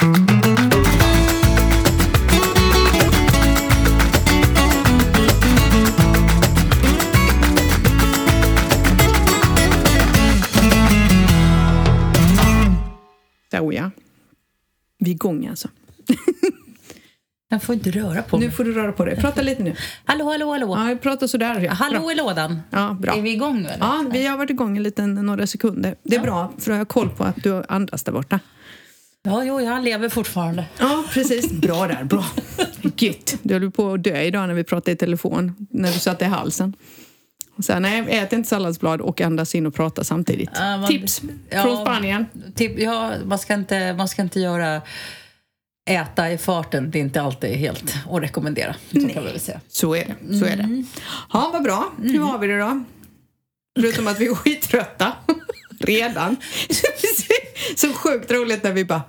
Så ja. Vi är igång alltså. Jag får inte röra på mig. Nu får du röra på dig. Prata lite nu. Hallå, hallå, hallå. Ja, prata sådär. Ja. Hallå Bra. i lådan. Ja, bra. Är vi igång nu eller? Ja, vi har varit igång en liten, några sekunder. Det är Ja. bra, för då har jag koll på att du andas där borta. Ja, jo, jag lever fortfarande. Ja, precis. Bra där, bra. Gött. Du höll på att dö idag när vi pratade i telefon, när du satte i halsen. Så här, nej, ät inte salladsblad och andas in och prata samtidigt. Ja, man- Tips ja. från Spanien. Typ, ja, man, ska inte, man ska inte göra äta i farten. Det är inte alltid helt att rekommendera. Så kan vi väl säga. Så är det. Så är Mm. det. Ja, vad bra. Hur har vi det då? Förutom att vi är skittrötta. Redan. Så sjukt roligt när vi bara,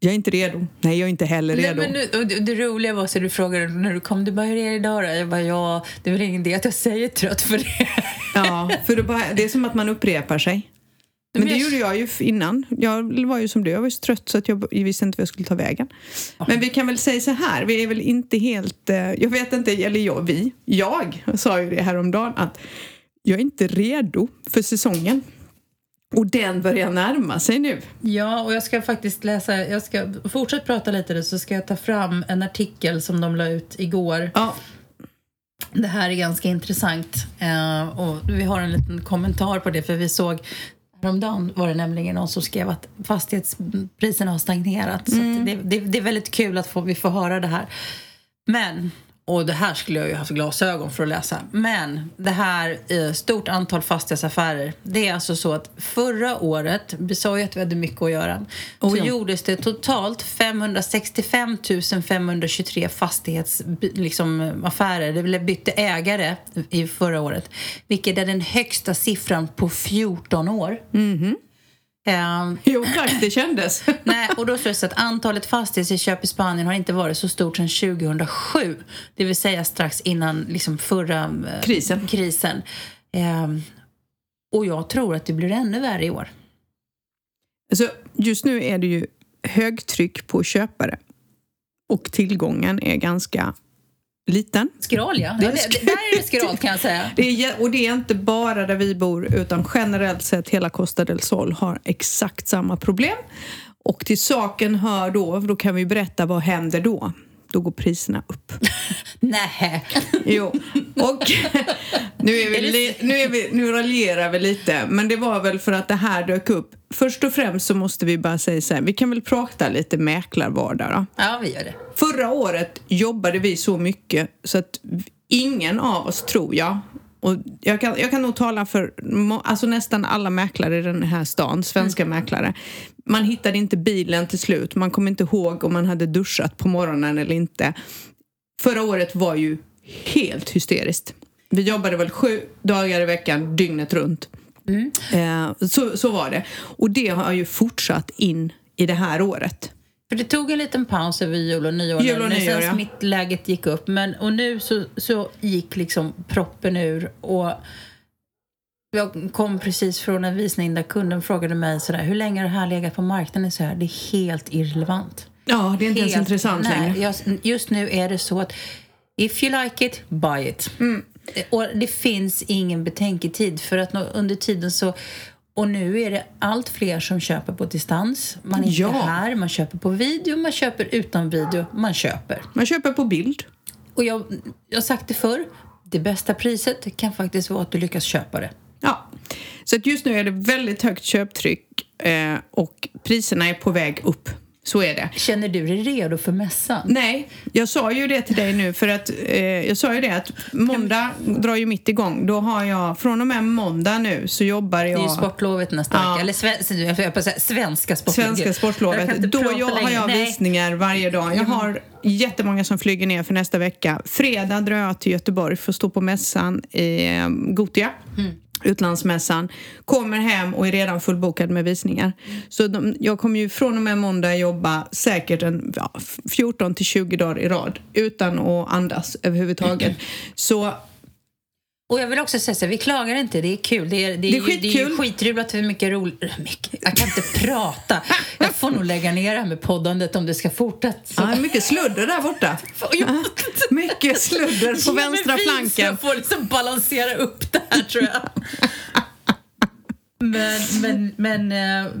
jag är inte redo. Nej, jag är inte heller Nej, redo. men nu, och det, det roliga var så du frågade när du kom, du bara hur är det idag då? Jag bara ja, det är väl ingen idé att jag säger trött för det. Ja, för det, bara, det är som att man upprepar sig. Men Men det jag- gjorde jag ju innan. Jag var ju som du, jag var ju så trött så att jag visste inte vad jag skulle ta vägen. Men vi kan väl säga så här, vi är väl inte helt... eh, Jag vet inte, eller jag, vi, jag sa ju det häromdagen att jag är inte redo för säsongen. Och den börjar närma sig nu. Ja, och jag ska faktiskt läsa, jag ska fortsätta prata lite så ska jag ta fram en artikel som de la ut igår. Ja, Det här är ganska intressant eh, och vi har en liten kommentar på det för vi såg Häromdagen var det nämligen någon som skrev att fastighetspriserna har stagnerat. Så att det, det, det är väldigt kul att få, vi får höra det här. Men, och det här skulle jag ju haft glasögon för att läsa. Men det här, eh, stort antal fastighetsaffärer. Det är alltså så att förra året, vi sa ju att vi hade mycket att göra, Oh så ja. gjordes det totalt 565 523 fastighetsaffärer. Liksom, affärer. det bytte ägare i förra året. Vilket är den högsta siffran på 14 år. Ehm, jo tack, det kändes. Nej, och då så att antalet fastighetsinköp i Spanien har inte varit så stort sedan 2007. Det vill säga strax innan liksom förra eh, Krisen. krisen. Ehm, och jag tror att det blir ännu värre i år. Alltså, just nu är det ju högtryck på köpare. Och tillgången är ganska liten. Skral, ja. Det är det, där är det skral, kan jag säga. Det är, och det är inte bara där vi bor utan generellt sett hela Costa del Sol har exakt samma problem. Och till saken hör då, då kan vi berätta vad händer då? Då går priserna upp. Nej. Jo, och nu, är vi li, nu, är vi, nu raljerar vi lite, men det var väl för att det här dök upp. Först och främst så måste vi bara säga så här, vi kan väl prata lite mäklarvardag då. Ja, vi gör det. Förra året jobbade vi så mycket så att ingen av oss, tror jag, och jag kan, jag kan nog tala för alltså nästan alla mäklare i den här stan, svenska mäklare. Man hittade inte bilen till slut, man kom inte ihåg om man hade duschat på morgonen eller inte. Förra året var ju helt hysteriskt. Vi jobbade väl sju dagar i veckan, dygnet runt. Eh, så, så var det. Och det har ju fortsatt in i det här året. För det tog en liten paus över jul och nyår Jul och nyår, sen ja. smittläget gick upp. Men, och nu så, så gick liksom proppen ur och jag kom precis från en visning där kunden frågade mig sådär, hur länge har det här legat på marknaden? Så här, det är helt irrelevant. Ja, det är inte ens Helt- intressant nej, längre. Just, nu är det så att if you like it, buy it. Mm. Och det finns ingen betänketid för att under tiden så och nu är det allt fler som köper på distans. Man är inte Ja. här, man köper på video, man köper utan video, man köper. Man köper på bild. Och jag, jag har sagt det förr, det bästa priset kan faktiskt vara att du lyckas köpa det. Ja. Så att just nu är det väldigt högt köptryck eh, och priserna är på väg upp. Så är det. Känner du dig redo för mässan? Nej, jag sa ju det till dig nu för att eh, jag sa ju det att måndag drar ju mitt igång. Då har jag, från och med måndag nu så jobbar Det är ju jag sportlovet nästa Ja. vecka. Eller sven, jag svenska sportlovet. Svenska Jag sportlovet. Då jag, har jag Nej. visningar varje dag. Jag har jättemånga som flyger ner för nästa vecka. Fredag drar jag till Göteborg för att stå på mässan i eh, Gotia. Utlandsmässan. Kommer hem och är redan fullbokad med visningar. Så de, jag kommer ju från och med måndag jobba säkert en ja, 14 till 20 dagar i rad utan att andas överhuvudtaget. Så Och jag vill också säga så vi klagar inte, det är kul. Det är, det är, Det är ju- det är skitkul. ju skitroligt att vi är mycket roligt. Jag kan inte prata. Jag får nog lägga ner det här med poddandet om det ska fortsätta. Ja, mycket sludder där borta. Mycket sludder på vänstra flanken. Jag får liksom balansera upp det här tror jag. Men, men, men eh,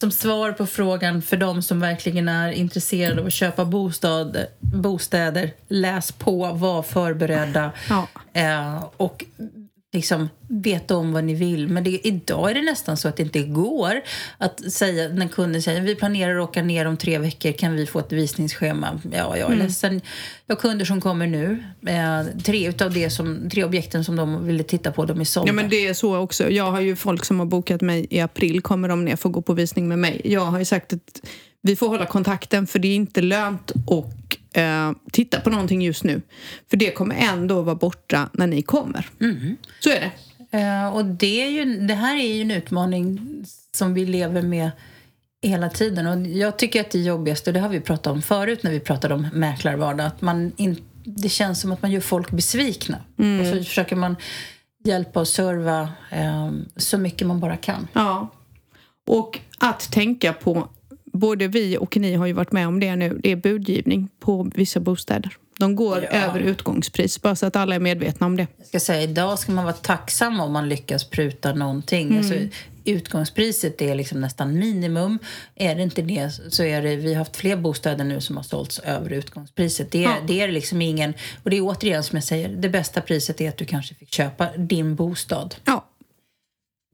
som svar på frågan för de som verkligen är intresserade av att köpa bostad, bostäder, läs på, var förberedda Ja. eh, och liksom veta om vad ni vill. Men det, idag är det nästan så att det inte går att säga, när kunden säger vi planerar att åka ner om tre veckor, kan vi få ett visningsschema? Ja, jag är ledsen. Jag har kunder som kommer nu. Eh, tre utav det som, tre objekten som de ville titta på, de är sålda. Ja, men det är så också. Jag har ju folk som har bokat mig i april, kommer de ner för att gå på visning med mig. Jag har ju sagt att vi får hålla kontakten för det är inte lönt att eh, titta på någonting just nu. För det kommer ändå vara borta när ni kommer. Så är det. Eh, och det, är ju, det här är ju en utmaning som vi lever med hela tiden. Och jag tycker att det jobbigaste, det har vi pratat om förut när vi pratade om mäklarvardag, att man in, det känns som att man gör folk besvikna. Och så försöker man hjälpa och serva eh, så mycket man bara kan. Ja. Och att tänka på, både vi och ni har ju varit med om det nu, det är budgivning på vissa bostäder. De går Ja. över utgångspris, bara så att alla är medvetna om det. Jag ska säga, idag ska man vara tacksam om man lyckas pruta någonting. Alltså, utgångspriset är liksom nästan minimum. Är det inte det så är det... Vi har haft fler bostäder nu som har sålts över utgångspriset. Det är, Ja. det är liksom ingen... Och det är återigen som jag säger, det bästa priset är att du kanske fick köpa din bostad. Ja,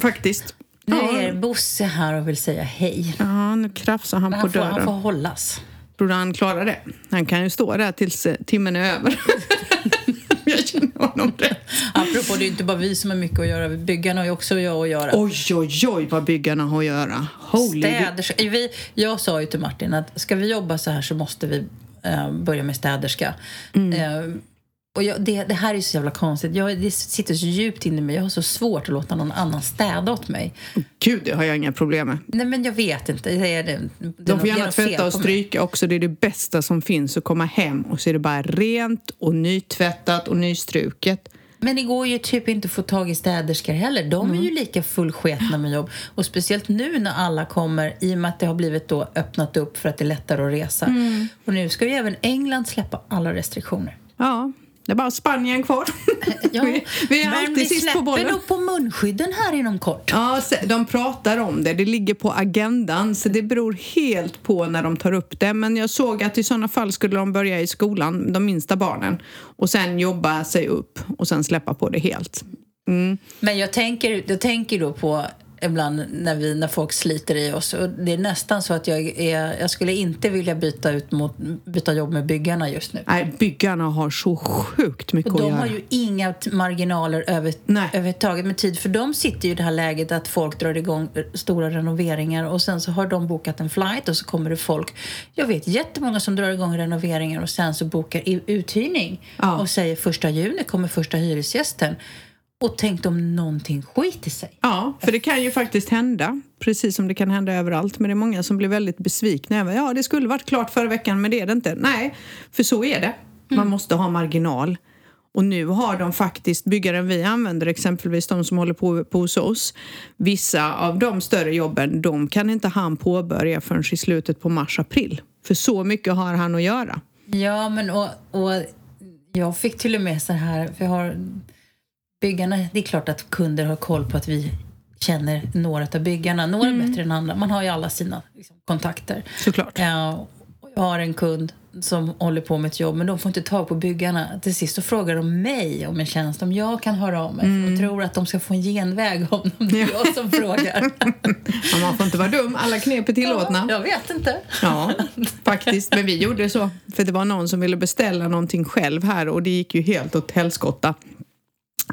faktiskt. Nu är Bosse här och vill säga hej. Ja, nu krafsar han Men på han får, han dörren. får hållas. Tror du han klarar det? Han kan ju stå där tills eh, timmen är över. jag känner honom rätt. Apropå, det är inte bara vi som har mycket att göra. Byggarna har ju också att göra. Oj, oj, oj vad byggarna har att göra. Holy... Städerska. Vi, jag sa ju till Martin att ska vi jobba så här så måste vi eh, börja med städerska. Eh, och jag, det, det här är så jävla konstigt. Jag, det sitter så djupt inne i mig. Jag har så svårt att låta någon annan städa åt mig. Gud, det har jag inga problem med. Nej, men jag vet inte. Det är, det, De får gärna tvätta och stryka också. Det är det bästa som finns att komma hem och så är det bara rent och nytvättat och nystruket. Men det går ju typ inte att få tag i städerskor heller. De är ju lika fullsketna med jobb. Och speciellt nu när alla kommer, i och med att det har blivit då öppnat upp för att det är lättare att resa. Och nu ska ju även England släppa alla restriktioner. Ja, det är bara Spanien kvar. Ja, vi, vi är men alltid vi sist på bollen. nog på munskydden här inom kort. Ja, de pratar om det. Det ligger på agendan, så det beror helt på när de tar upp det. Men jag såg att i sådana fall skulle de börja i skolan, de minsta barnen, och sen jobba sig upp och sen släppa på det helt. Mm. Men jag tänker, jag tänker då på ibland när, vi, när folk sliter i oss. Och det är nästan så att jag, är, jag skulle inte vilja byta, ut mot, byta jobb med byggarna just nu. Nej, byggarna har så sjukt mycket Och att de göra. har ju inga marginaler över, Nej. överhuvudtaget med tid. För de sitter ju i det här läget att folk drar igång stora renoveringar och sen så har de bokat en flight och så kommer det folk. Jag vet jättemånga som drar igång renoveringar och sen så bokar uthyrning Ja. och säger första juni kommer första hyresgästen. Och tänk om någonting skiter sig. Ja, för det kan ju faktiskt hända, precis som det kan hända överallt. Men det är många som blir väldigt besvikna över ja, det skulle varit klart förra veckan, men det är det inte. Nej, för så är det. Man måste ha marginal. Och nu har de faktiskt, byggaren vi använder, exempelvis de som håller på, på hos oss, vissa av de större jobben, de kan inte han påbörja förrän i slutet på mars-april. För så mycket har han att göra. Ja, men och, och jag fick till och med så här, för jag har byggarna, det är klart att kunder har koll på att vi känner några av byggarna, några bättre än andra. Man har ju alla sina liksom, kontakter. Såklart. Ja, jag har en kund som håller på med ett jobb, men de får inte tag på byggarna. Till sist så frågar de mig om en tjänst, om jag kan höra av mig. För de tror att de ska få en genväg om det är jag som frågar. Men man får inte vara dum, alla knep är tillåtna. Jag vet inte. Ja, faktiskt. Men vi gjorde så. För det var någon som ville beställa någonting själv här och det gick ju helt åt helskotta.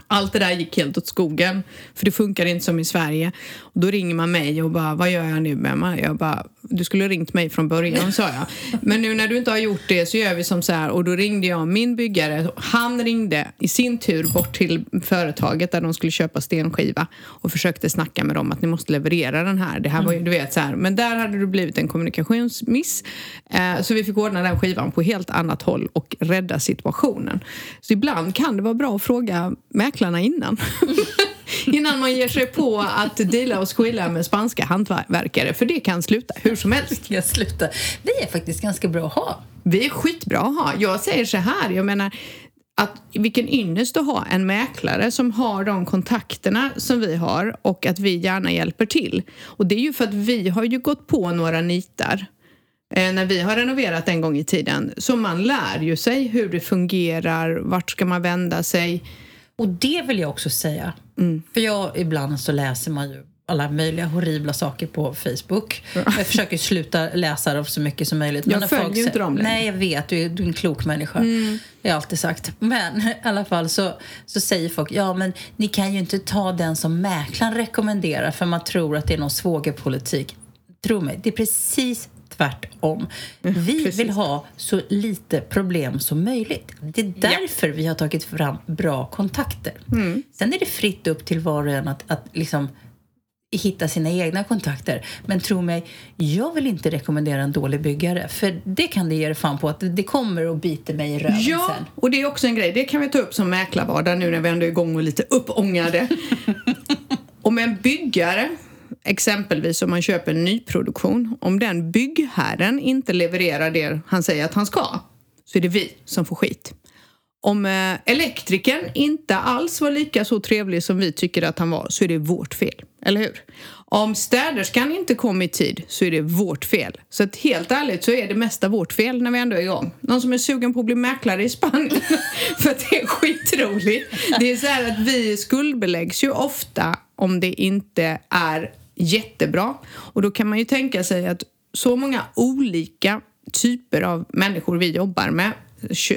Allt det där gick helt åt skogen, för det funkar inte som i Sverige. Och då ringer man mig och bara, vad gör jag nu Emma? Jag bara, du skulle ringt mig från början, sa jag. Men nu när du inte har gjort det så gör vi som så här. Och då ringde jag min byggare. Han ringde i sin tur bort till företaget där de skulle köpa stenskiva och försökte snacka med dem att ni måste leverera den här. Det här var ju, du vet så här. Men där hade det blivit en kommunikationsmiss. Eh, så vi fick ordna den skivan på helt annat håll och rädda situationen. Så ibland kan det vara bra att fråga mäklarna innan. innan man ger sig på att deala och squilla med spanska hantverkare för det kan sluta hur som helst. Jag sluta. Vi är faktiskt ganska bra att ha. Vi är skitbra att ha. Jag säger så här, jag menar att vilken ynnest att ha en mäklare som har de kontakterna som vi har och att vi gärna hjälper till. Och det är ju för att vi har ju gått på några nitar eh, när vi har renoverat en gång i tiden. Så man lär ju sig hur det fungerar, vart ska man vända sig. Och det vill jag också säga. Mm. För jag, ibland så läser man ju alla möjliga horribla saker på Facebook. Jag försöker sluta läsa dem så mycket som möjligt. Men jag följer ju inte dem längre. Nej, jag vet. Du är, du är en klok människa. Mm. Det har jag alltid sagt. Men i alla fall så, så säger folk ja men ni kan ju inte ta den som mäklaren rekommenderar för man tror att det är någon svågerpolitik. Tro mig, det är precis tvärtom. Mm, vi Precis. vill ha så lite problem som möjligt. Det är därför ja. vi har tagit fram bra kontakter. Mm. Sen är det fritt upp till var och en att, att liksom hitta sina egna kontakter. Men tro mig, jag vill inte rekommendera en dålig byggare. För det kan det ge fan på att det kommer att bita mig i röven Ja, sen. och det är också en grej. Det kan vi ta upp som mäklarvardag nu när vi ändå är igång och lite uppångade. Om en byggare exempelvis om man köper en nyproduktion, om den byggherren inte levererar det han säger att han ska, så är det vi som får skit. Om eh, elektrikern inte alls var lika så trevlig som vi tycker att han var så är det vårt fel, eller hur? Om städerskan inte kom i tid så är det vårt fel. Så att helt ärligt så är det mesta vårt fel när vi ändå är igång. Någon som är sugen på att bli mäklare i Spanien för att det är skitroligt. Det är så här att vi skuldbeläggs ju ofta om det inte är jättebra. Och då kan man ju tänka sig att så många olika typer av människor vi jobbar med,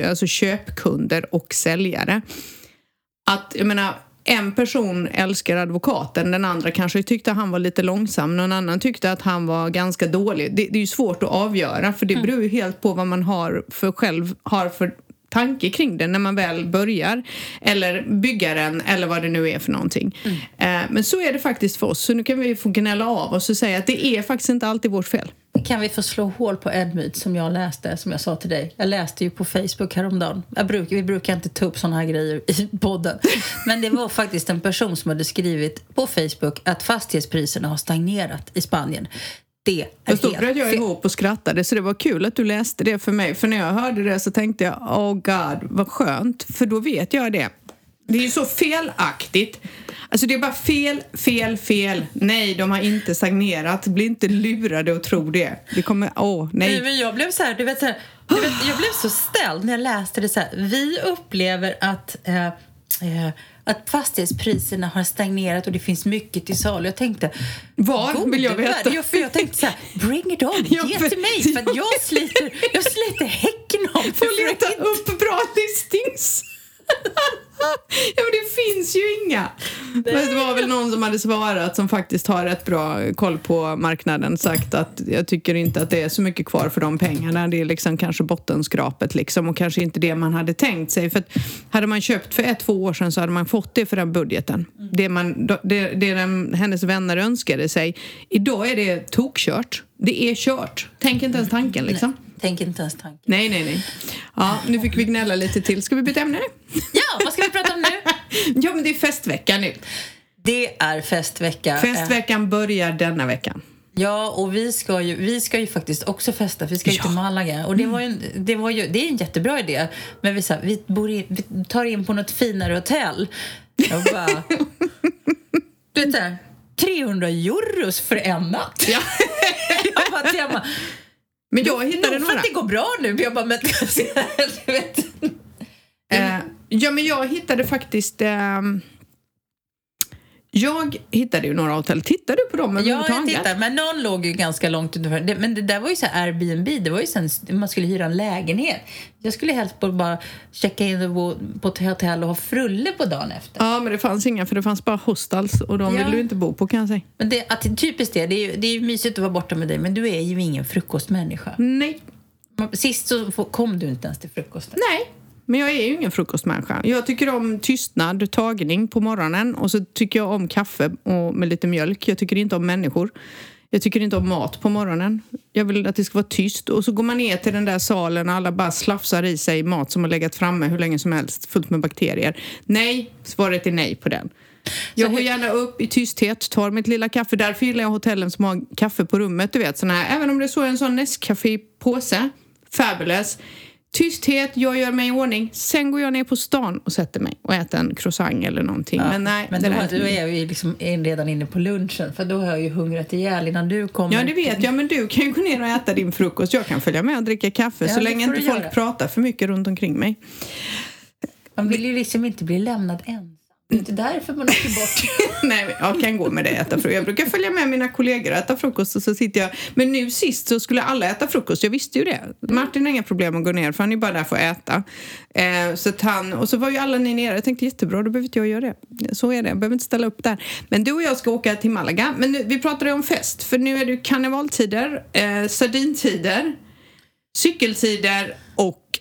alltså köpkunder och säljare, att jag menar en person älskar advokaten, den andra kanske tyckte han var lite långsam, någon annan tyckte att han var ganska dålig. Det, det är ju svårt att avgöra för det mm. beror ju helt på vad man har för själv har för tanke kring det när man väl börjar. Eller byggaren eller vad det nu är för någonting. Mm. Eh, men så är det faktiskt för oss. Så nu kan vi få gnälla av oss och säga att det är faktiskt inte alltid vårt fel. Kan vi få slå hål på en myt som jag läste, som jag sa till dig? Jag läste ju på Facebook häromdagen. Jag brukar, vi brukar inte ta upp såna här grejer i podden. Men det var faktiskt en person som hade skrivit på Facebook att fastighetspriserna har stagnerat i Spanien det är Fast då bröt jag ihop och skrattade så det var kul att du läste det för mig. För när jag hörde det så tänkte jag, oh god, vad skönt. För då vet jag det. Det är ju så felaktigt. Alltså det är bara fel, fel, fel. Nej, de har inte stagnerat. Bli inte lurade och tro det. Det kommer, åh, oh, nej. Men jag blev så här, du vet så här, du vet, jag blev så ställd när jag läste det så här. Vi upplever att eh, eh, att fastighetspriserna har stagnerat och det finns mycket till salu. Jag tänkte... Var vill jag veta? Jag, för jag tänkte så här, bring it on, ge till mig för jag sliter, jag sliter häcken av det. Får leta upp bra listings. Ja, men det finns ju inga. Men det var väl någon som hade svarat som faktiskt har rätt bra koll på marknaden sagt att jag tycker inte att det är så mycket kvar för de pengarna. Det är liksom kanske bottenskrapet liksom och kanske inte det man hade tänkt sig. För att hade man köpt för ett, två år sedan så hade man fått det för den budgeten. Mm. Det, man, det, det den, hennes vänner önskade sig. Idag är det tokkört. Det är kört. Tänk inte ens tanken liksom. Tänk inte ens tanken. Nej, nej, nej. Ja, nu fick vi gnälla lite till. Ska vi byta ämne nu? Ja, vad ska vi prata om nu? ja, men det är festvecka nu. Det är festvecka. Festveckan börjar denna veckan. Ja, och vi ska ju, vi ska ju faktiskt också festa, vi ska ju ja. till Malaga. Och det, var ju, det, var ju, det är en jättebra idé. Men vi, så här, vi, bor i, vi tar in på något finare hotell. Jag bara... du vet, så 300 euros för en natt. Ja. jag bara, men jag hittade några. för att det går bra nu. Jag bara, men, du vet. Uh, ja, men jag hittade faktiskt... Uh, Jag hittade ju några hotell. Tittar du på dem Ja, överhuvudtaget? jag tittar. Men någon låg ju ganska långt utanför. Men det där var ju så Airbnb. Det var ju sen man skulle hyra en lägenhet. Jag skulle helst bara checka in på ett hotell och ha frulle på dagen efter. Ja, men det fanns inga för det fanns bara hostels och de Ja. vill du inte bo på kan jag säga. Men det, att, typiskt det. Det är, ju, det är ju mysigt att vara borta med dig, men du är ju ingen frukostmänniska. Nej. Sist så kom du inte ens till frukosten. Nej, men jag är ju ingen frukostmänniska. Jag tycker om tystnad, tagning på morgonen och så tycker jag om kaffe och med lite mjölk. Jag tycker inte om människor. Jag tycker inte om mat på morgonen. Jag vill att det ska vara tyst. Och så går man ner till den där salen och alla bara slafsar i sig mat som har legat framme hur länge som helst, fullt med bakterier. Nej, svaret är nej på den. Jag går gärna upp i tysthet, tar mitt lilla kaffe. Därför gillar jag hotellen som har kaffe på rummet. Du vet, såna här. Även om det är så en sån Nescafé-påse. Fabulous. Tysthet, jag gör mig i ordning. Sen går jag ner på stan och sätter mig och äter en croissant eller någonting. Men nej, Men då, är mig. är ju liksom redan inne på lunchen, för då har jag ju hungrat ihjäl innan du kommer. Ja, det vet jag. Men du kan ju gå ner och äta din frukost. Jag kan följa med och dricka kaffe Ja, så länge inte du folk göra. pratar för mycket runt omkring mig. Man vill ju liksom inte bli lämnad ensam. Det är inte därför man åker bort. Nej, jag kan gå med det och äta frukost. Jag brukar följa med mina kollegor och äta frukost och så sitter jag... Men nu sist så skulle alla äta frukost. Jag visste ju det. Martin har inga problem att gå ner för han är bara där för att äta. Eh, så att han, och så var ju alla ni nere. Jag tänkte jättebra, då behöver inte jag göra det. Så är det, jag behöver inte ställa upp där. Men du och jag ska åka till Malaga. Men nu, vi pratade om fest, för nu är det ju karnevaltider, eh, sardintider, cykeltider och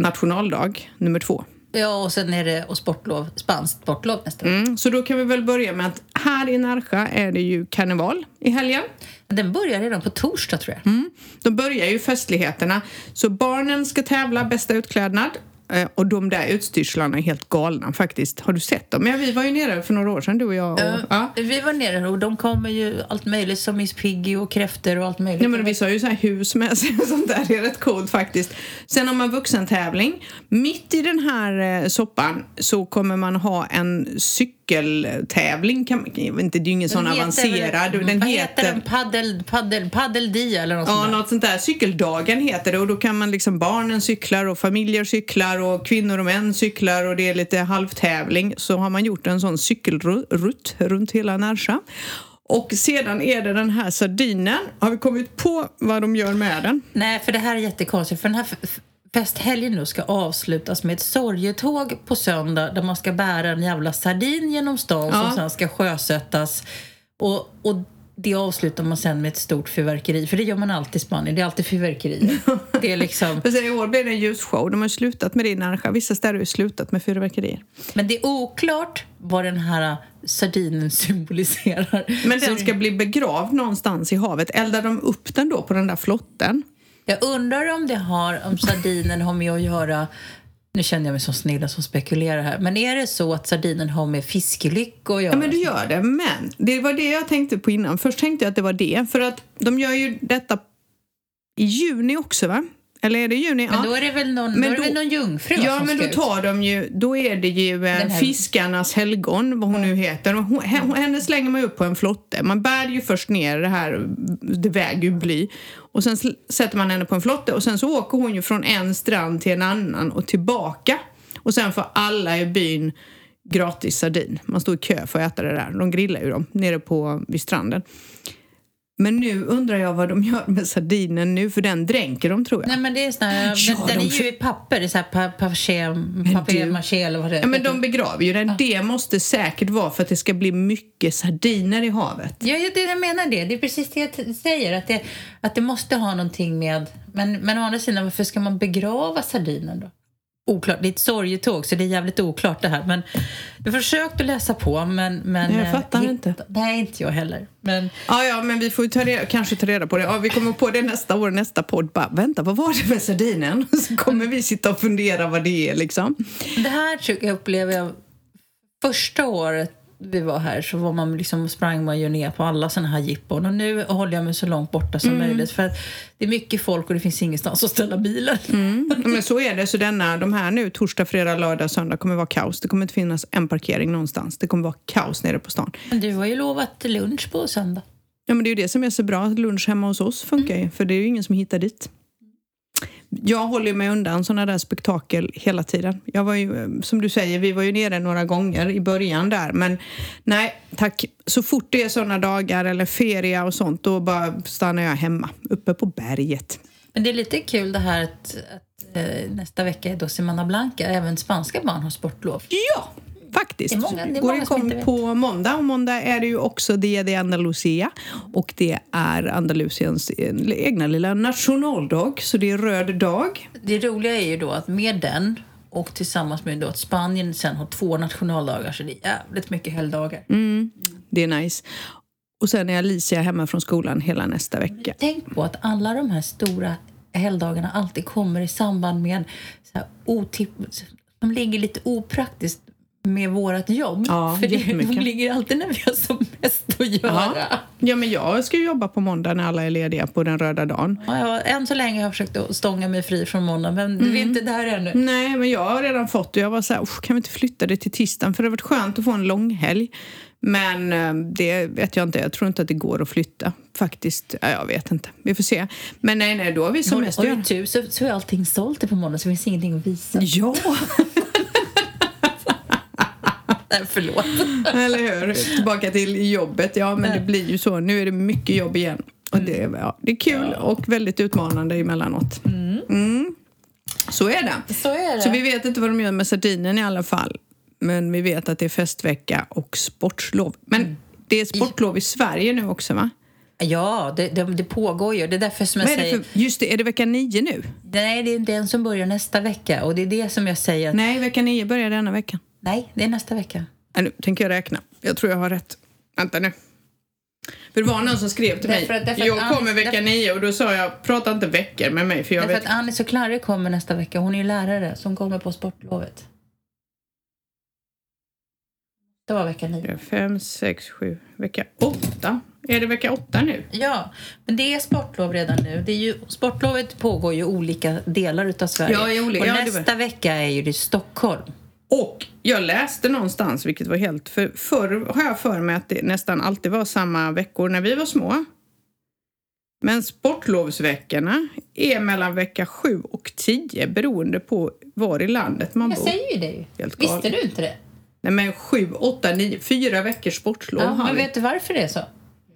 nationaldag nummer två. Ja, och sen är det och sportlov, spanskt sportlov nästa. Mm, så då kan vi väl börja med att här i Närsjö är det ju karneval i helgen. Den börjar redan på torsdag tror jag. Mm. Då börjar ju festligheterna. Så barnen ska tävla bästa utklädnad. Eh, Och de där utstyrslarna är helt galna faktiskt. Har du sett dem? Ja, vi var ju nere för några år sedan, du och jag. Och, Ja. ja. Vi var nere och de kommer ju allt möjligt som Miss Piggy och kräftor och allt möjligt. Nej, men vissa har ju så här hus med sig och sånt där. Det är rätt coolt faktiskt. Sen har man vuxentävling. Mitt i den här eh, soppan så kommer man ha en cykeltävling. Kan, man- inte, det är ju ingen sån heter avancerad. Den vad heter, heter den? Paddel, paddel, paddeldia eller något Ja, sånt där. något sånt där. Cykeldagen heter det och då kan man liksom barnen cyklar och familjer cyklar och kvinnor och män cyklar och det är lite halvtävling. Så har man gjort en sån cykelrutt runt hela Närsjö. Och sedan är det den här sardinen. Har vi kommit på vad de gör med den? Nej, för det här är jättekonstigt. För den här festhelgen nu ska avslutas med ett sorgetåg på söndag där man ska bära en jävla sardin genom stan Ja. som sen ska sjösättas. Och, och det avslutar man sen med ett stort fyrverkeri. För det gör man alltid i Spanien. Det är alltid fyrverkerier. Det är liksom... Sen i år blir det en ljusshow. De har slutat med det i Närsjö. Vissa städer har slutat med fyrverkerier. Men det är oklart vad den här sardinen symboliserar. Men den ska bli begravd någonstans i havet. Eldar de upp den då på den där flotten? Jag undrar om det har, om sardinen har med att göra nu känner jag mig som snilla som spekulerar här. Men är det så att sardinen har med fiskelycka att göra? Ja, men du gör det. Men det var det jag tänkte på innan. Först tänkte jag att det var det. För att de gör ju detta i juni också, va? Eller är det juni? Men då är det väl någon, Men då är det då- någon jungfru Ja, men då tar de ju, då är det ju eh, här- fiskarnas helgon, vad hon nu heter. Hon, he- henne slänger man upp på en flotte. Man bär ju först ner det här, det väger ju bly. Och sen sätter man henne på en flotte och sen så åker hon ju från en strand till en annan och tillbaka. Och sen får alla i byn gratis sardin. Man står i kö för att äta det där. De grillar ju dem nere på, vid stranden. Men nu undrar jag vad de gör med sardinen nu, för den dränker de tror jag. Nej men det är sån här, Ja, den, de är ju i papper, det är så här pa- papier, papier du- maché eller vad det Ja, men de begraver ju den. Det måste säkert vara för att det ska bli mycket sardiner i havet. Ja, ja, det jag menar det. Det är precis det jag säger. Att det, att det måste ha någonting med... Men, men å andra sidan, varför ska man begrava sardinen då? Oklart. Det är ett sorgetåg, så det är jävligt oklart det här. Men jag försökte läsa på, men... men Jag eh, fattar hitta- inte. Nej, inte jag heller. Men Ja, ja, men vi får ju ta reda, kanske ta reda på det. Ja, vi kommer på det nästa år, nästa podd. Bara, vänta, vad var det med sardinen? Så kommer vi sitta och fundera vad det är liksom. det här jag upplever jag... Första året vi var här så var man liksom, sprang man ju ner på alla såna här jippon. Och nu håller jag mig så långt borta som möjligt. För det är mycket folk och det finns ingenstans att ställa bilen. Ja, men så är det. Så denna, de här nu, torsdag, fredag, lördag, söndag kommer vara kaos. Det kommer inte finnas en parkering någonstans. Det kommer vara kaos nere på stan. Men du har ju lovat lunch på söndag. Ja, men det är ju det som är så bra. Lunch hemma hos oss funkar ju, för det är ju ingen som hittar dit. Jag håller mig undan sådana där spektakel hela tiden. Jag var ju, som du säger, vi var ju nere några gånger i början där. Men nej, tack. Så fort det är sådana dagar eller feria och sånt, då bara stannar jag hemma, uppe på berget. Men det är lite kul det här att, att eh, nästa vecka är då Semana Blanca. Även spanska barn har sportlov. Ja, faktiskt. Det är många- det är många vet. på måndag. Och måndag är det ju också Dia de Andalusia. Och det är Andalusiens eh, egna lilla nationaldag. Så det är röd dag. Det roliga är ju då att med den och tillsammans med då att Spanien sen har två nationaldagar så det är jävligt mycket helgdagar. Mm. Det är nice. Och sen är Alicia hemma från skolan hela nästa vecka. Tänk på att alla de här stora helgdagarna alltid kommer i samband med så här otipp... De ligger lite opraktiskt med vårt jobb. Ja, för det, de ligger alltid när vi har som mest att göra. Ja. ja, men jag ska ju jobba på måndag när alla är lediga på den röda dagen. Ja, än så länge har jag försökt att stånga mig fri från måndag, men vi är inte där ännu. Nej, men jag har redan fått och jag var så här, "Usch, kan vi inte flytta det till tisdagen? För det har varit skönt att få en långhelg. Men eh, det vet jag inte. Jag tror inte att det går att flytta. Faktiskt. Ja, jag vet inte. Vi får se. Men nej, nej, då har vi Har, semester. har du tur så, så är allting sålt på måndag så finns ingenting att visa. Ja, Nej, förlåt. eller hur? Tillbaka till jobbet. Ja, men det blir ju så. Nu är det mycket jobb igen. Och det, ja, det är kul och väldigt utmanande emellanåt. Mm. Så är det. Så är det. Så vi vet inte vad de gör med sardinen i alla fall. Men vi vet att det är festvecka och sportlov. Men det är sportlov i Sverige nu också va? Ja, det, det, det pågår ju. Det är därför som jag säger... för, just det, är det vecka nio nu? Nej, det är den som börjar nästa vecka. Och det är det som jag säger att... Nej, vecka nio börjar denna veckan. Nej, det är nästa vecka. Nej, nu tänker jag räkna. Jag tror jag har rätt. Vänta nu. För det var någon som skrev till mig. Därför därför jag kommer vecka därför- nio och då sa jag prata inte veckor med mig för jag Därför vet att Anis och Klarre kommer nästa vecka. Hon är ju lärare som kommer på sportlovet. Det var vecka nio. Fem, sex, sju, vecka åtta. Är det vecka åtta nu? Ja, men det är sportlov redan nu. Det är ju, sportlovet pågår ju i olika delar utav Sverige. Ja, i olika- och ja, nästa vecka är ju det i Stockholm. Och jag läste någonstans, vilket var helt... För förr har jag för mig att det nästan alltid var samma veckor när vi var små. Men sportlovsveckorna är mellan vecka 7 och 10 beroende på var i landet man Jag bor. säger ju det ju. Helt Visste galet. du inte det? Nej men 7, 8, 9, fyra veckors sportlov Ja, har men vi. vet du varför det är så?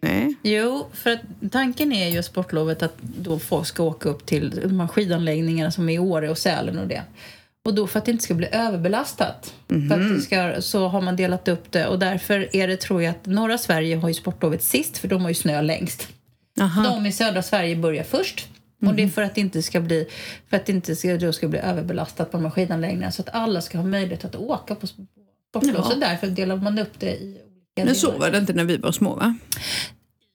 Nej. Jo, för att tanken är ju sportlovet att då folk ska åka upp till de här skidanläggningarna som är i Åre och Sälen och det. Och då för att det inte ska bli överbelastat för att det ska, så har man delat upp det och därför är det tror jag att norra Sverige har ju sportlovet sist för de har ju snö längst. Aha. De i södra Sverige börjar först. Och det är för att det inte ska bli, för att inte ska, då ska bli överbelastat på skidanläggningarna så att alla ska ha möjlighet att åka på sportlov. Ja. Så därför delar man upp det i olika Men så var det inte när vi var små va?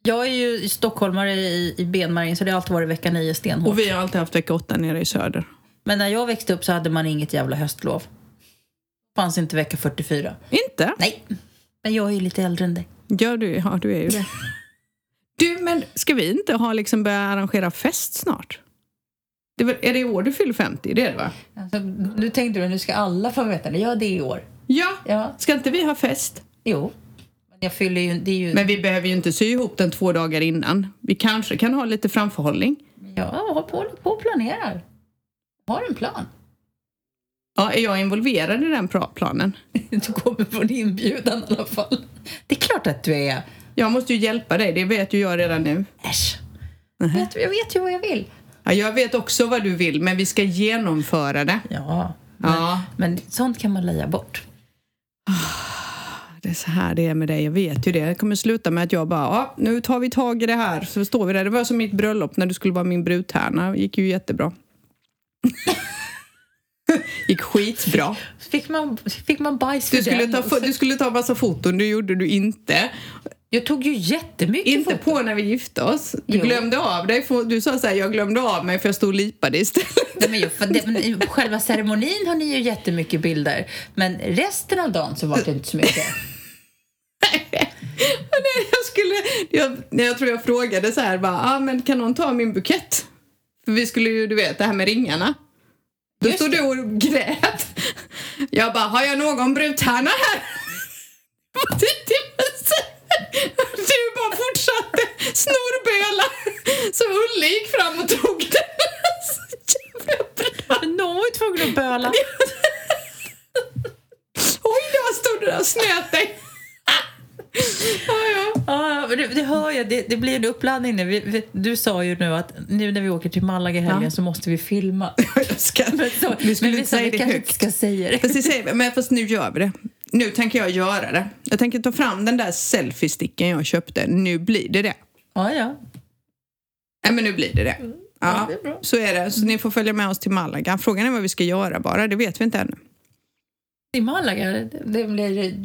Jag är ju stockholmare i, i benmärgen så det har alltid varit vecka nio stenhårt. Och vi har alltid haft vecka 8 nere i söder. Men när jag växte upp så hade man inget jävla höstlov. fanns inte vecka 44. Inte? Nej, men jag är ju lite äldre än dig. Ja, du, ja, du är ju det. Du, men ska vi inte ha liksom börja arrangera fest snart? Det är, väl, är det i år du fyller 50? Det är det va? Alltså, nu tänkte du nu ska alla få veta det. Ja, det är i år. Ja. Ja, Ska inte vi ha fest? jo. Men jag fyller ju... Det är ju Men vi behöver ju inte sy ihop den två dagar innan. Vi kanske kan ha lite framförhållning. Jag har på, på och planerar. Har en plan. Ja, är jag involverad i den planen? Du kommer på en inbjudan i alla fall. Det är klart att du är. Jag måste ju hjälpa dig, det vet ju jag redan nu. Äsch. Jag vet, jag vet ju vad jag vill. Ja, jag vet också vad du vill, men vi ska genomföra det. Ja, men, Ja, men sånt kan man leja bort. det är så här det är med dig, jag vet ju det. Det kommer sluta med att jag bara, ja, nu tar vi tag i det här. Så står vi där. Det var som mitt bröllop när du skulle vara min brudtärna. Det gick ju jättebra. gick skitbra. Fick man, fick man bajs för Du skulle, den? ta, du skulle ta massa foton, det gjorde du inte. Jag tog ju jättemycket Inte foton. på när vi gifte oss. Du Jo. glömde av dig. Du sa så här, jag glömde av mig för jag stod och lipade istället. Nej, men, jag, det, men själva ceremonin har ni ju jättemycket bilder. Men resten av dagen så var det inte så mycket. Jag skulle, jag, jag tror jag frågade så här, bara, ah, men kan någon ta min bukett? För vi skulle ju, du vet, det här med ringarna. Då Just stod du och grät. Jag bara, har jag någon brudtärna här? Du bara fortsatte snorböla. Så Ulle gick fram och tog den. Så jävla Uppsala. Oj, då stod du där och snöt dig. ja, ja. Ja, men det, det. Det, det blir en uppladdning nu. Vi, vi, du sa ju nu att nu när vi åker till Malaga helgen Ja. så måste vi filma. Jag ska, Men, så, du skulle men vi säga vi det kanske inte ska säga det. Fast, jag säger, men fast nu gör vi det. Nu tänker jag göra det. Jag tänker ta fram den där selfie-sticken jag köpte. Nu blir det det. Ja, ja. Nej, men nu blir det det. Ja, Ja, det är så är det. Så ni får följa med oss till Malaga. Frågan är vad vi ska göra bara. Det vet vi inte ännu. I Malaga, det, det blir...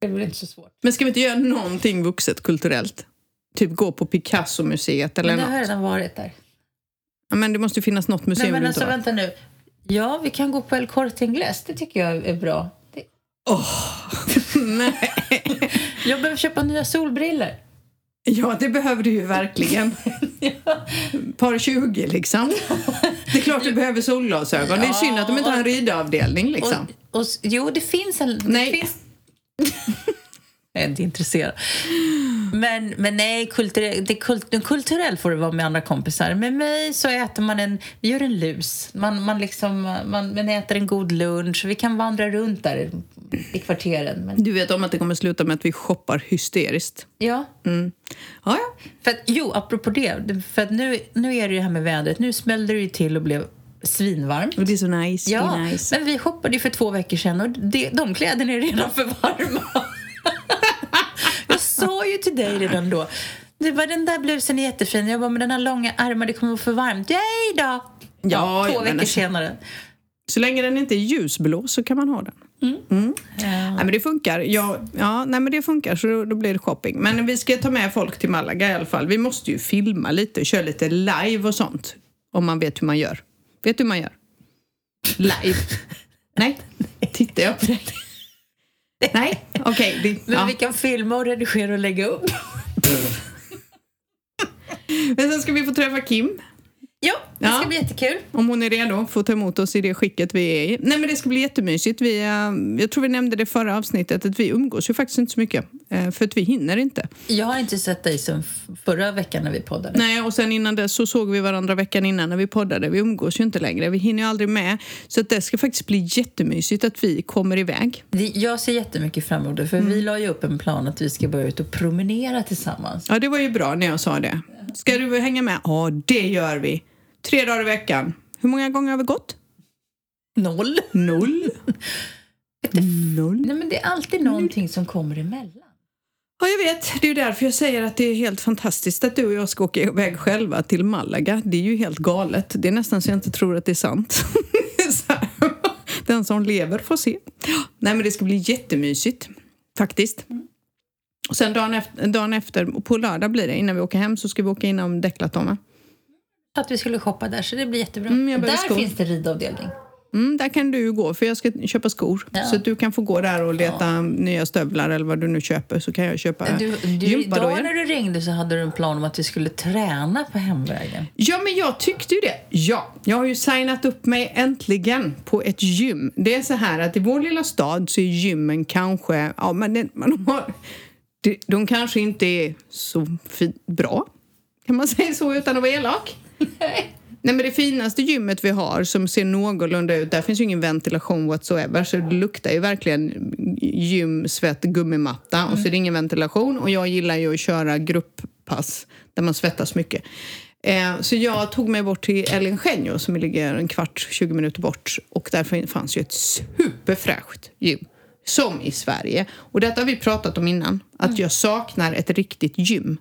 Det blir inte så svårt. Men ska vi inte göra någonting vuxet kulturellt? Typ gå på Picasso-museet eller Men det har något. redan varit där. Ja, men det måste ju finnas något museum Nej, men alltså, vänta nu. Ja, vi kan gå på El Corte Inglés. Det tycker jag är bra. Det, Nej. jag behöver köpa nya solbriller. Ja, det behöver du ju verkligen. Par 20 liksom. Det är klart du behöver solglasögon. Det är synd att de inte har en ridavdelning liksom. Och, och, jo, det finns en... Det Nej. Finns... jag är inte intresserad. Men, men nej, kulturell, det, kult, kulturell får det vara med andra kompisar. Med mig så äter man en... Vi gör en lus. Man, man, liksom, man, man äter en god lunch. Vi kan vandra runt där i kvarteren. Men, Du vet om att det kommer sluta med att vi shoppar hysteriskt. ja, Mm. Ja, ja. För att, jo, apropå det. För att nu, nu är det det här med vädret. Nu smällde det ju till och blev svinvarmt. Och det är så nice. Ja, det nice. men vi shoppade för två veckor sedan och det, de kläderna är redan för varma. jag sa ju till dig redan då. Du bara, den där blusen är jättefin. Jag bara, med den här långa ärmar, det kommer vara för varmt. Yay då! Ja, två veckor alltså- senare. Så länge den inte är ljusblå så kan man ha den. Mm. Ja. Nej, men det funkar. Ja, ja, nej, men det funkar, så då, då blir det shopping. Men vi ska ta med folk till Malaga i alla fall. Vi måste ju filma lite köra lite live och sånt. Om man vet hur man gör. Vet du hur man gör? Live? nej? Tittar jag på dig? nej? Okej. det- Men ja. vi kan filma och redigera och lägga upp. Men sen ska vi få träffa Kim. Ja, det Ja. ska bli jättekul. Om hon är redo för att ta emot oss i det skicket vi är i. Nej men det ska bli jättemysigt. Vi, eh, jag tror vi nämnde det förra avsnittet att vi umgås ju faktiskt inte så mycket. eh, För att vi hinner inte. Jag har inte sett dig sen förra veckan när vi poddade. Nej, och sen innan dess så såg vi varandra veckan innan när vi poddade. Vi umgås ju inte längre. Vi hinner ju aldrig med. Så att det ska faktiskt bli jättemysigt att vi kommer iväg. Jag ser jättemycket fram emot det, för Mm. vi la ju upp en plan att vi ska börja ut och promenera tillsammans. Ja, det var ju bra när jag sa det. Ska du hänga med? Ja, det gör vi. Tre dagar i veckan. Hur många gånger har vi gått? Noll. Noll. Noll. Nej, men det är alltid någonting som kommer emellan. Ja, jag vet. Det är därför jag säger att det är helt fantastiskt att du och jag ska åka iväg själva till Malaga. Det är ju helt galet. Det är nästan så jag inte tror att det är sant. Den som lever får se. Nej, men det ska bli jättemysigt. Faktiskt. Och sen dagen efter, dagen efter, på lördag blir det, innan vi åker hem, så ska vi åka inom Declatoma. Att vi skulle shoppa där, så det blir jättebra. Mm, där skor. finns det ridavdelning. Mm, där kan du gå, för jag ska köpa skor. Ja. Så att du kan få gå där och leta nya stövlar eller vad du nu köper, så kan jag köpa Du, du, idag när du ringde så hade du en plan om att vi skulle träna på hemvägen. Ja, men jag tyckte ju det. Ja, jag har ju signat upp mig äntligen på ett gym. Det är så här att i vår lilla stad så är gymmen kanske, ja men det, man har, de, de kanske inte är så bra. Kan man säga så utan att vara elak? Nej men det finaste gymmet vi har som ser någorlunda ut, där finns ju ingen ventilation whatsoever så det luktar ju verkligen gym, svett, gummimatta och så är det ingen ventilation och jag gillar ju att köra grupppass där man svettas mycket. Eh, så jag tog mig bort till El Ingenio som ligger en kvart, 20 minuter bort och där fanns ju ett superfräscht gym. Som i Sverige. Och detta har vi pratat om innan. Att jag saknar ett riktigt gym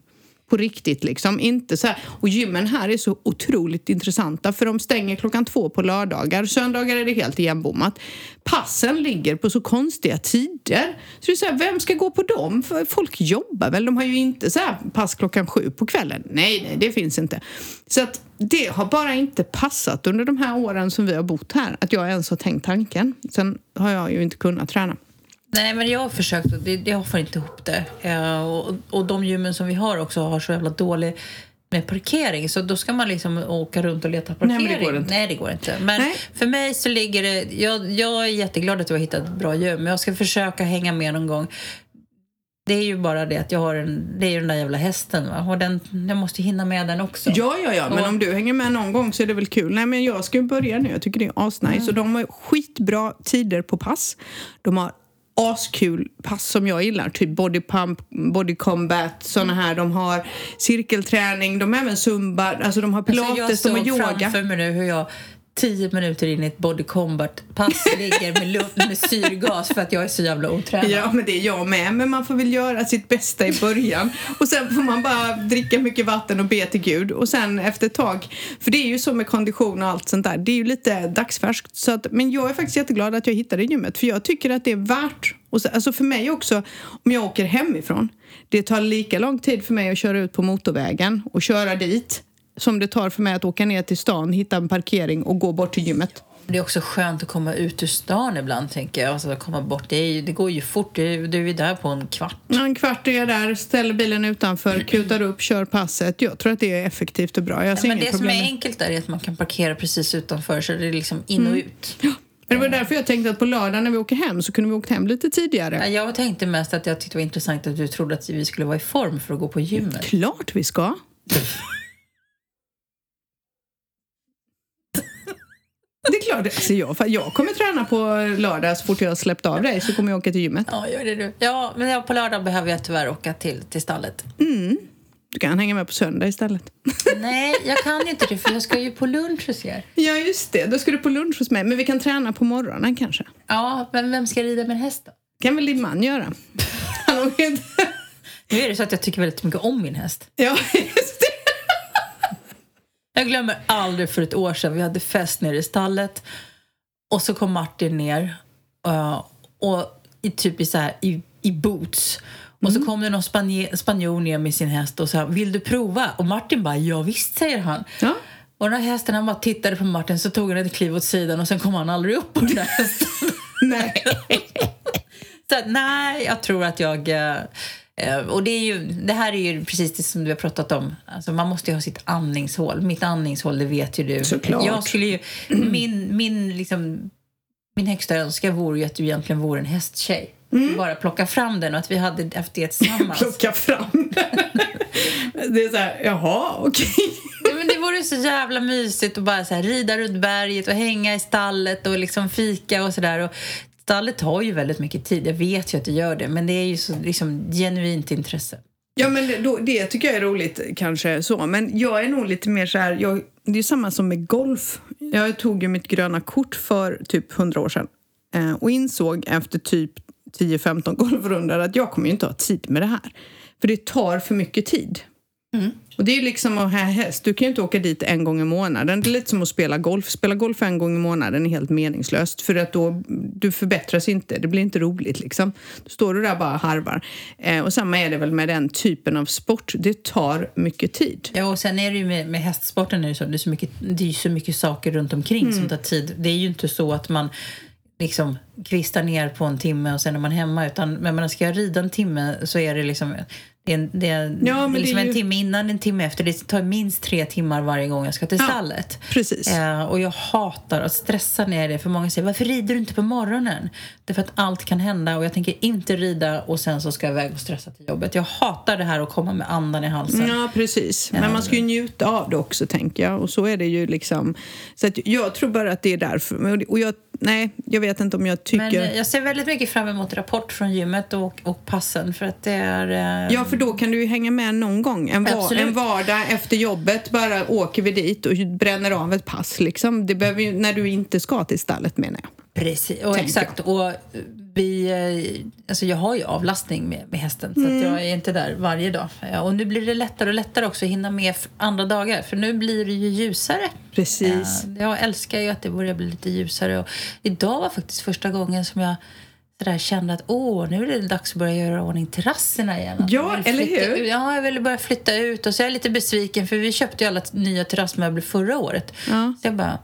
på riktigt liksom. Inte så här. Och gymmen här är så otroligt intressanta för de stänger klockan två på lördagar. Söndagar är det helt igenbommat. Passen ligger på så konstiga tider. Så det är så här, vem ska gå på dem? För folk jobbar väl? De har ju inte så här pass klockan sju på kvällen. Nej, nej, det finns inte. Så att det har bara inte passat under de här åren som vi har bott här. Att jag ens har tänkt tanken. Sen har jag ju inte kunnat träna. Nej, men jag har försökt och det, jag får inte ihop det. Eh, och, och de gymmen som vi har också har så jävla dålig med parkering. Så då ska man liksom åka runt och leta parkering. Nej, det går inte. Nej, det går inte. Men Nej. för mig så ligger det... Jag, jag är jätteglad att du har hittat ett bra gym. Jag ska försöka hänga med någon gång. Det är ju bara det att jag har en, det är ju den där jävla hästen va? och den, jag måste hinna med den också. Ja, ja, ja, men Och- om du hänger med någon gång så är det väl kul. Nej, men jag ska ju börja nu. Jag tycker det är asnice. Mm. Och de har skitbra tider på pass. De har askul pass som jag gillar. Typ body pump, body combat, såna här. De har cirkelträning, de har även zumba, alltså de har Alltså, pilates, de har jag såg yoga. framför mig nu hur jag tio minuter in i ett body combat-pass ligger med, luft, med syrgas för att jag är så jävla otränad. Ja, men det är jag med. Men man får väl göra sitt bästa i början. Och sen får man bara dricka mycket vatten och be till Gud. Och sen efter ett tag, för det är ju så med kondition och allt sånt där, det är ju lite dagsfärskt. Så att, men jag är faktiskt jätteglad att jag hittade gymmet, för jag tycker att det är värt. Och så, alltså för mig också, om jag åker hemifrån, det tar lika lång tid för mig att köra ut på motorvägen och köra dit som det tar för mig att åka ner till stan, hitta en parkering och gå bort till gymmet. Det är också skönt att komma ut ur stan ibland, tänker jag. Alltså, komma bort. Det, är det går ju fort. Du, är- du är där på en kvart. Ja, En kvart är jag där, ställer bilen utanför, kutar upp, kör passet. Jag tror att det är effektivt och bra. Jag ser Men inget det som problem är med- enkelt där är att man kan parkera precis utanför så det är liksom in och ut. Men det var därför jag tänkte att på lördag när vi åker hem så kunde vi åkt hem lite tidigare. Ja, Jag tänkte mest att jag tyckte det var intressant att du trodde att vi skulle vara i form för att gå på gymmet. Klart vi ska. Det är klart. Alltså jag, jag kommer träna på lördag så fort jag har släppt av dig så kommer jag åka till gymmet. Ja, gör det du. Ja, men på lördag behöver jag tyvärr åka till, till stallet. Du kan hänga med på söndag istället. Nej, jag kan inte det för jag ska ju på lunch hos er. Ja, just det. Då ska du på lunch hos mig. Men vi kan träna på morgonen kanske. Ja, men vem ska rida med en häst då? kan väl din man göra? Han har inte... Nu är det så att jag tycker väldigt mycket om min häst. Ja, det. Jag glömmer aldrig för ett år sedan. Vi hade fest nere i stallet. Och så kom Martin ner. eh, och i, typ i, så här, i, i boots. Och så kom det någon spanje, spanjor ner med sin häst och sa vill du prova? Och Martin bara ja visst säger han. Ja. Och den här hästen han bara tittade på Martin så tog han ett kliv åt sidan och sen kom han aldrig upp på den här hästen. Nej. Så nej, jag tror att jag... eh, och det, är ju, det här är ju precis det som du har pratat om. Alltså man måste ju ha sitt andningshål. Mitt andningshål, det vet ju du. Såklart. Jag skulle ju, min, min, liksom, min högsta önskan vore ju att du egentligen vore en hästtjej. Bara plocka fram den och att vi hade haft det tillsammans. Plocka fram Det är så här, jaha, okej. Ja, men det vore så jävla mysigt att bara så här, rida runt berget och hänga i stallet och liksom fika och sådär. Stallet tar ju väldigt mycket tid, jag vet ju att det gör det, men det är ju så liksom, genuint intresse. Ja, men det, då, det tycker jag är roligt kanske så. Men jag är nog lite mer så här, jag, det är samma som med golf. Jag tog ju mitt gröna kort för typ 100 år sedan eh, och insåg efter typ 10-15 golfrundor att jag kommer ju inte ha tid med det här. För det tar för mycket tid. Och det är liksom att ha häst. Du kan ju inte åka dit en gång i månaden. Det är lite som att spela golf. Spela golf en gång i månaden är helt meningslöst. För att då, du förbättras inte. Det blir inte roligt liksom. Då står du där bara harvar. Eh, och samma är det väl med den typen av sport. Det tar mycket tid. Ja, och sen är det ju med, med hästsporten är det så, det är så mycket, det är så mycket saker runt omkring som tar tid. Det är ju inte så att man liksom kvistar ner på en timme och sen är man hemma. Utan, men man ska jag rida en timme så är det liksom det är, en- det är, Ja, det är det liksom är ju- en timme innan, en timme efter. Det tar minst tre timmar varje gång jag ska till Ja, stallet. precis. Eh, och jag hatar att stressa ner det. För många säger, varför rider du inte på morgonen? Det är för att allt kan hända och jag tänker inte rida och sen så ska jag iväg och stressa till jobbet. Jag hatar det här att komma med andan i halsen. Ja, precis. Men man ska ju njuta av det också, tänker jag. Och så är det ju liksom... Så jag tror bara att det är därför. Och jag, nej, jag vet inte om jag tycker... Men eh, jag ser väldigt mycket fram emot rapport från gymmet och, och passen för att det är... eh, Ja, för då kan du ju hänga med någon gång. En, var, en vardag efter jobbet bara åker vi dit och bränner av ett pass. Liksom. Det behöver ju, när du inte ska till stallet, menar jag. Precis, och exakt. Och vi, eh, alltså jag har ju avlastning med, med hästen så Mm. att jag är inte där varje dag. Ja, Och nu blir det lättare och lättare också att hinna med andra dagar för nu blir det ju ljusare. Precis. Eh, Jag älskar ju att det börjar bli lite ljusare. Och idag var faktiskt första gången som jag sådär kände att åh, nu är det dags att börja göra i ordning terrasserna igen. Att Ja, eller hur? ut- Ja, jag ville börja flytta ut och så är jag lite besviken för vi köpte ju alla nya terrassmöbler förra året. Ja. Så jag bara...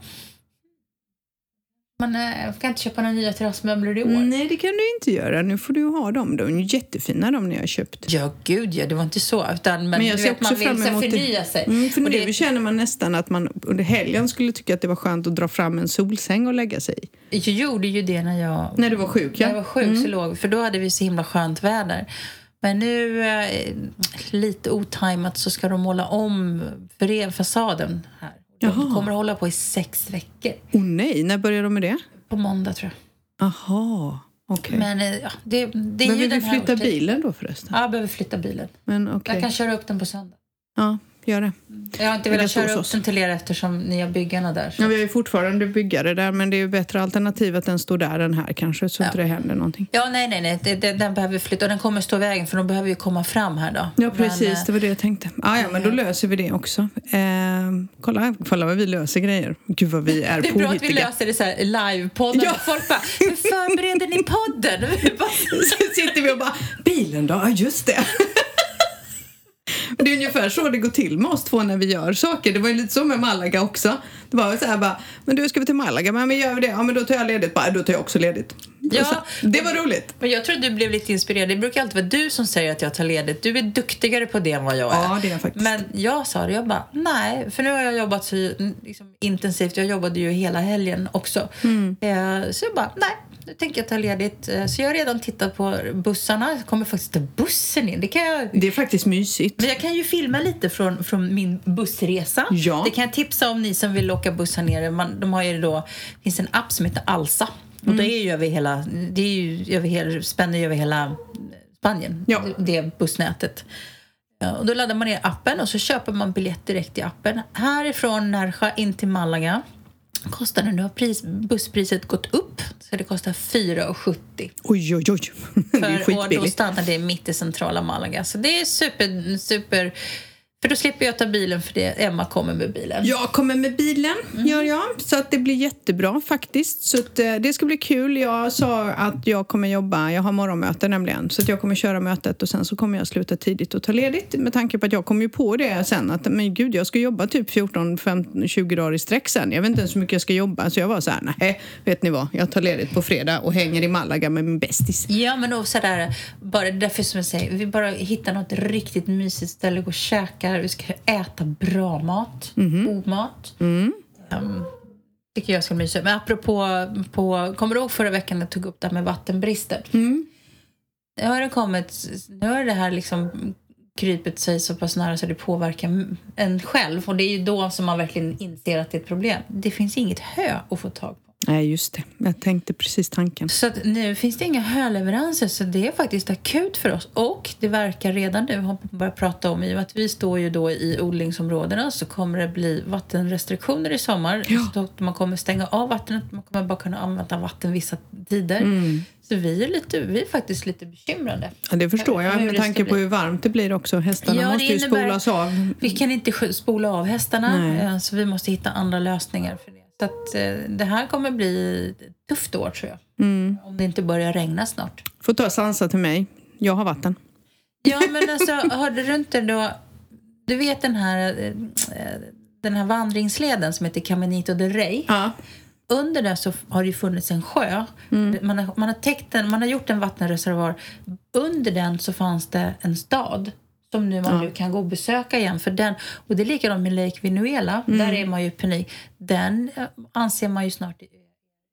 Men eh, jag kan inte köpa några nya terrassmöbler i år. Nej, det kan du inte göra. Nu får du ha dem. De är jättefina de ni har köpt. Ja, gud ja, det var inte så. Utan, men, Men jag ser vet, också man vill fram emot det. förnya sig. Mm, för Och nu det, känner man nästan att man under helgen skulle tycka att det var skönt att dra fram en solsäng och lägga sig i. jag gjorde ju det när jag, När du var sjuk, när ja. Mm. jag var sjuk. Så låg, för då hade vi så himla skönt väder. Men nu, eh, lite otajmat, så ska de måla om fasaden här. De Jaha. kommer att hålla på i sex veckor. Oh nej, när börjar de med det? På måndag, tror jag. Aha, okej. Men eh, ja, det, det är Men ju vi flytta bilen då förresten? Ja, jag behöver flytta bilen. Men okej. Jag kan köra upp den på söndag. Ja, gör det. Jag har inte velat köra upp den till er eftersom ni har byggarna där. Så. Ja, vi har ju fortfarande byggare där, men det är ju bättre alternativ att den står där än här kanske, så inte det händer någonting. Ja, nej, nej, nej. Det, det, den behöver flytta och den kommer stå i vägen för de behöver ju komma fram här då. Ja, precis. Men, eh, det var det jag tänkte. Ah, ja, men då löser vi det också. Eh, kolla, kolla vad vi löser grejer. Gud vad vi är det är bra att vi påhittiga. löser det så här live-podden. Ja. Folk bara, hur förbereder ni podden? Så sitter vi och bara, bilen då? Ja, just det. Det är ungefär så det går till med oss två när vi gör saker. Det var ju lite så med Malaga också. Det var så här bara, men du ska vi till Malaga? Men, men gör vi det? Ja, men då tar jag ledigt. Bara, då tar jag också ledigt. Ja. Så, det var roligt. Men jag tror att du blev lite inspirerad. Det brukar alltid vara du som säger att jag tar ledigt. Du är duktigare på det än vad jag är. Ja, det är jag faktiskt. Men jag sa det, jag bara nej. För nu har jag jobbat så liksom, intensivt. Jag jobbade ju hela helgen också. Mm. Eh, så jag bara nej. Nu tänker jag ta ledigt. Eh, Så jag har redan tittat på bussarna. Jag kommer faktiskt ta bussen in. Det kan jag Det är faktiskt mysigt. Men jag kan ju filma lite från, från min bussresa. Ja. Det kan jag tipsa om ni som vill åka buss här nere. Man, de har ju då, det finns en app som heter Alsa. Och Mm. det är ju över hela, det är ju över hela, spänner ju över hela Spanien, Ja. det, bussnätet. Och då laddar man ner appen och så köper man biljett direkt i appen. Härifrån Nerja in till Malaga kostar det, nu har pris, busspriset gått upp så det kostar 4,70 Oj, oj, oj. Det är för, och då skitbilligt. stannar det mitt i centrala Malaga. Så det är super, super... För då slipper jag ta bilen för det Emma kommer med bilen. Jag kommer med bilen, Mm. gör jag. Så att det blir jättebra faktiskt. Så att, eh, det ska bli kul. Jag sa att jag kommer jobba, jag har morgonmöte nämligen. Så att jag kommer köra mötet och sen så kommer jag sluta tidigt och ta ledigt. Med tanke på att jag kommer ju på det sen att men gud, jag ska jobba typ 14, 15, 20 dagar i sträck sen. Jag vet inte ens hur mycket jag ska jobba. Så jag var så här, nej, vet ni vad? Jag tar ledigt på fredag och hänger i Malaga med min bästis. Ja, men och sådär, bara därför som jag säger, vi bara hittar något riktigt mysigt ställe, gå och käka, vi ska äta bra mat, god mat. Um, tycker jag ska bli mysigt. Men apropå, på, kommer du ihåg förra veckan jag tog upp det här med vattenbristen? Nu har det kommit, nu har det här liksom krypit sig så pass nära så det påverkar en själv. Och det är ju då som man verkligen inser att det är ett problem. Det finns inget hö att få tag på. Nej, just det. Jag tänkte precis tanken. Så nu finns det inga höleveranser så det är faktiskt akut för oss. Och det verkar redan nu, har börjat prata om, i och att vi står ju då i odlingsområdena så kommer det bli vattenrestriktioner i sommar. Så att man kommer stänga av vattnet, man kommer bara kunna använda vatten vissa tider. Så vi är, lite, vi är faktiskt lite bekymrade. Ja, det förstår jag med tanke på hur varmt det blir också. Hästarna Ja, måste ju spolas av. Vi kan inte spola av hästarna Nej. eh, så vi måste hitta andra lösningar för det. Så att, eh, det här kommer bli ett tufft år tror jag. Mm. Om det inte börjar regna snart. Får ta Sansa till mig. Jag har vatten. Ja, men alltså, hörde du inte då... Du vet den här, eh, den här vandringsleden som heter Caminito del Rey. Ja. Under den så har det ju funnits en sjö. Man, har, man, har täckt den, man har gjort en vattenreservoar. Under den så fanns det en stad som nu man nu kan gå och besöka igen. För den, och det är likadant med Lake Vinuela. Där är man ju i panik. Den eh, anser man ju snart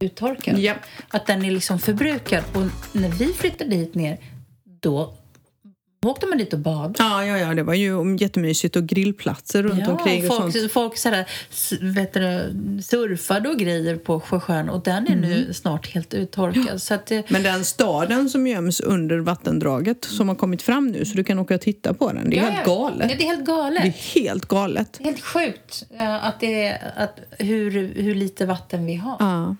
uttorkad. Ja. Att den är liksom förbrukad. Och när vi flyttade hit ner, då åkte man dit och bad. Ja, ja, ja, det var ju jättemysigt och grillplatser runt omkring och folk, sånt. folk sådär, vet du, surfade och grejer på Sjösjön och den är nu snart helt uttorkad. Så att det, Men den staden som göms under vattendraget som har kommit fram nu så du kan åka och titta på den. Det är Ja, helt ja. galet. Det är helt galet. Det är helt galet. Helt sjukt eh, att det är, att hur, hur lite vatten vi har. Ja.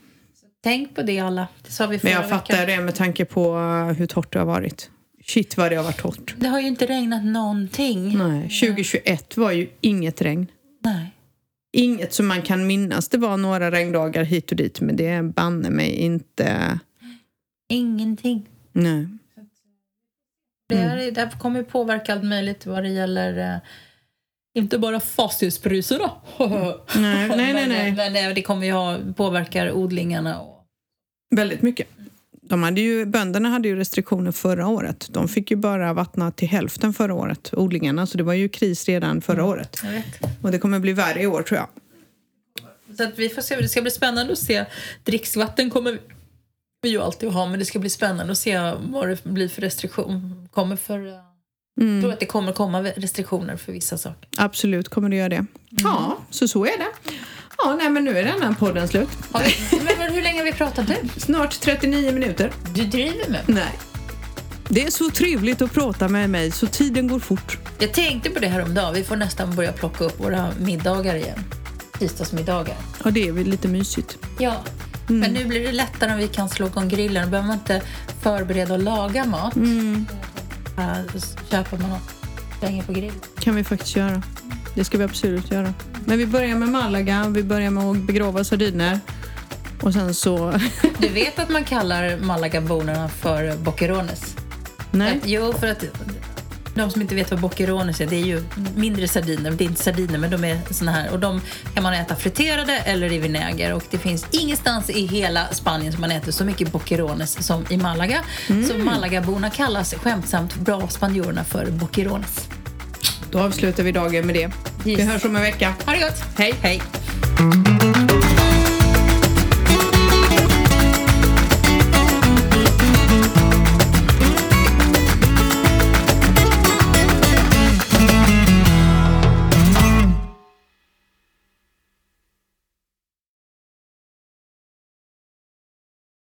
Tänk på det alla. Det sa vi förra Men jag fattar veckan. det med tanke på hur torrt det har varit. Shit vad det har varit torrt. Det har ju inte regnat någonting. Nej, 2021 var ju inget regn. Nej. Inget som man kan minnas. Det var några regndagar hit och dit men det är banne mig inte... Ingenting. Nej. Det, Mm. här, det här kommer ju påverka allt möjligt vad det gäller eh, inte bara fastighetspriserna. Nej, nej, nej, men, nej. men eh, det kommer ju ha, påverkar odlingarna. Och, Väldigt mycket. De hade ju, bönderna hade ju restriktioner förra året. De fick ju bara vattna till hälften förra året, odlingarna. Så det var ju kris redan förra året. Och det kommer bli värre i år tror jag. Så att vi får se. Det ska bli spännande att se. Dricksvatten kommer vi ju alltid att ha, men det ska bli spännande att se vad det blir för restriktion. kommer för... eh, Jag tror att det kommer komma restriktioner för vissa saker. Absolut kommer det göra det. Ja, så så är det. Ja, nej men nu är den här podden slut. Har vi, men, hur länge har vi pratat nu? Snart 39 minuter. Du driver med Nej. Det är så trevligt att prata med mig så tiden går fort. Jag tänkte på det här om dagen. Vi får nästan börja plocka upp våra middagar igen. Tisdagsmiddagar. Ja, det är väl lite mysigt. Ja. Men nu blir det lättare om vi kan slå igång grillen. Då behöver man inte förbereda och laga mat. Äh, så köper man och slänger på grill. kan vi faktiskt göra. Det ska vi absolut göra. Men vi börjar med Malaga, vi börjar med att begrava sardiner. Och sen så... Du vet att man kallar Malagaborna för boccherones? Nej. Jo, för att de som inte vet vad boccherones är, det är ju mindre sardiner. Det är inte sardiner, men de är såna här. Och de kan man äta friterade eller i vinäger. Och det finns ingenstans i hela Spanien som man äter så mycket boccherones som i Malaga. Så Malagaborna kallas skämtsamt bra spanjorerna för boccherones. Då avslutar vi dagen med det. Vi Yes. hörs om en vecka. Ha det gott! Hej! Hej!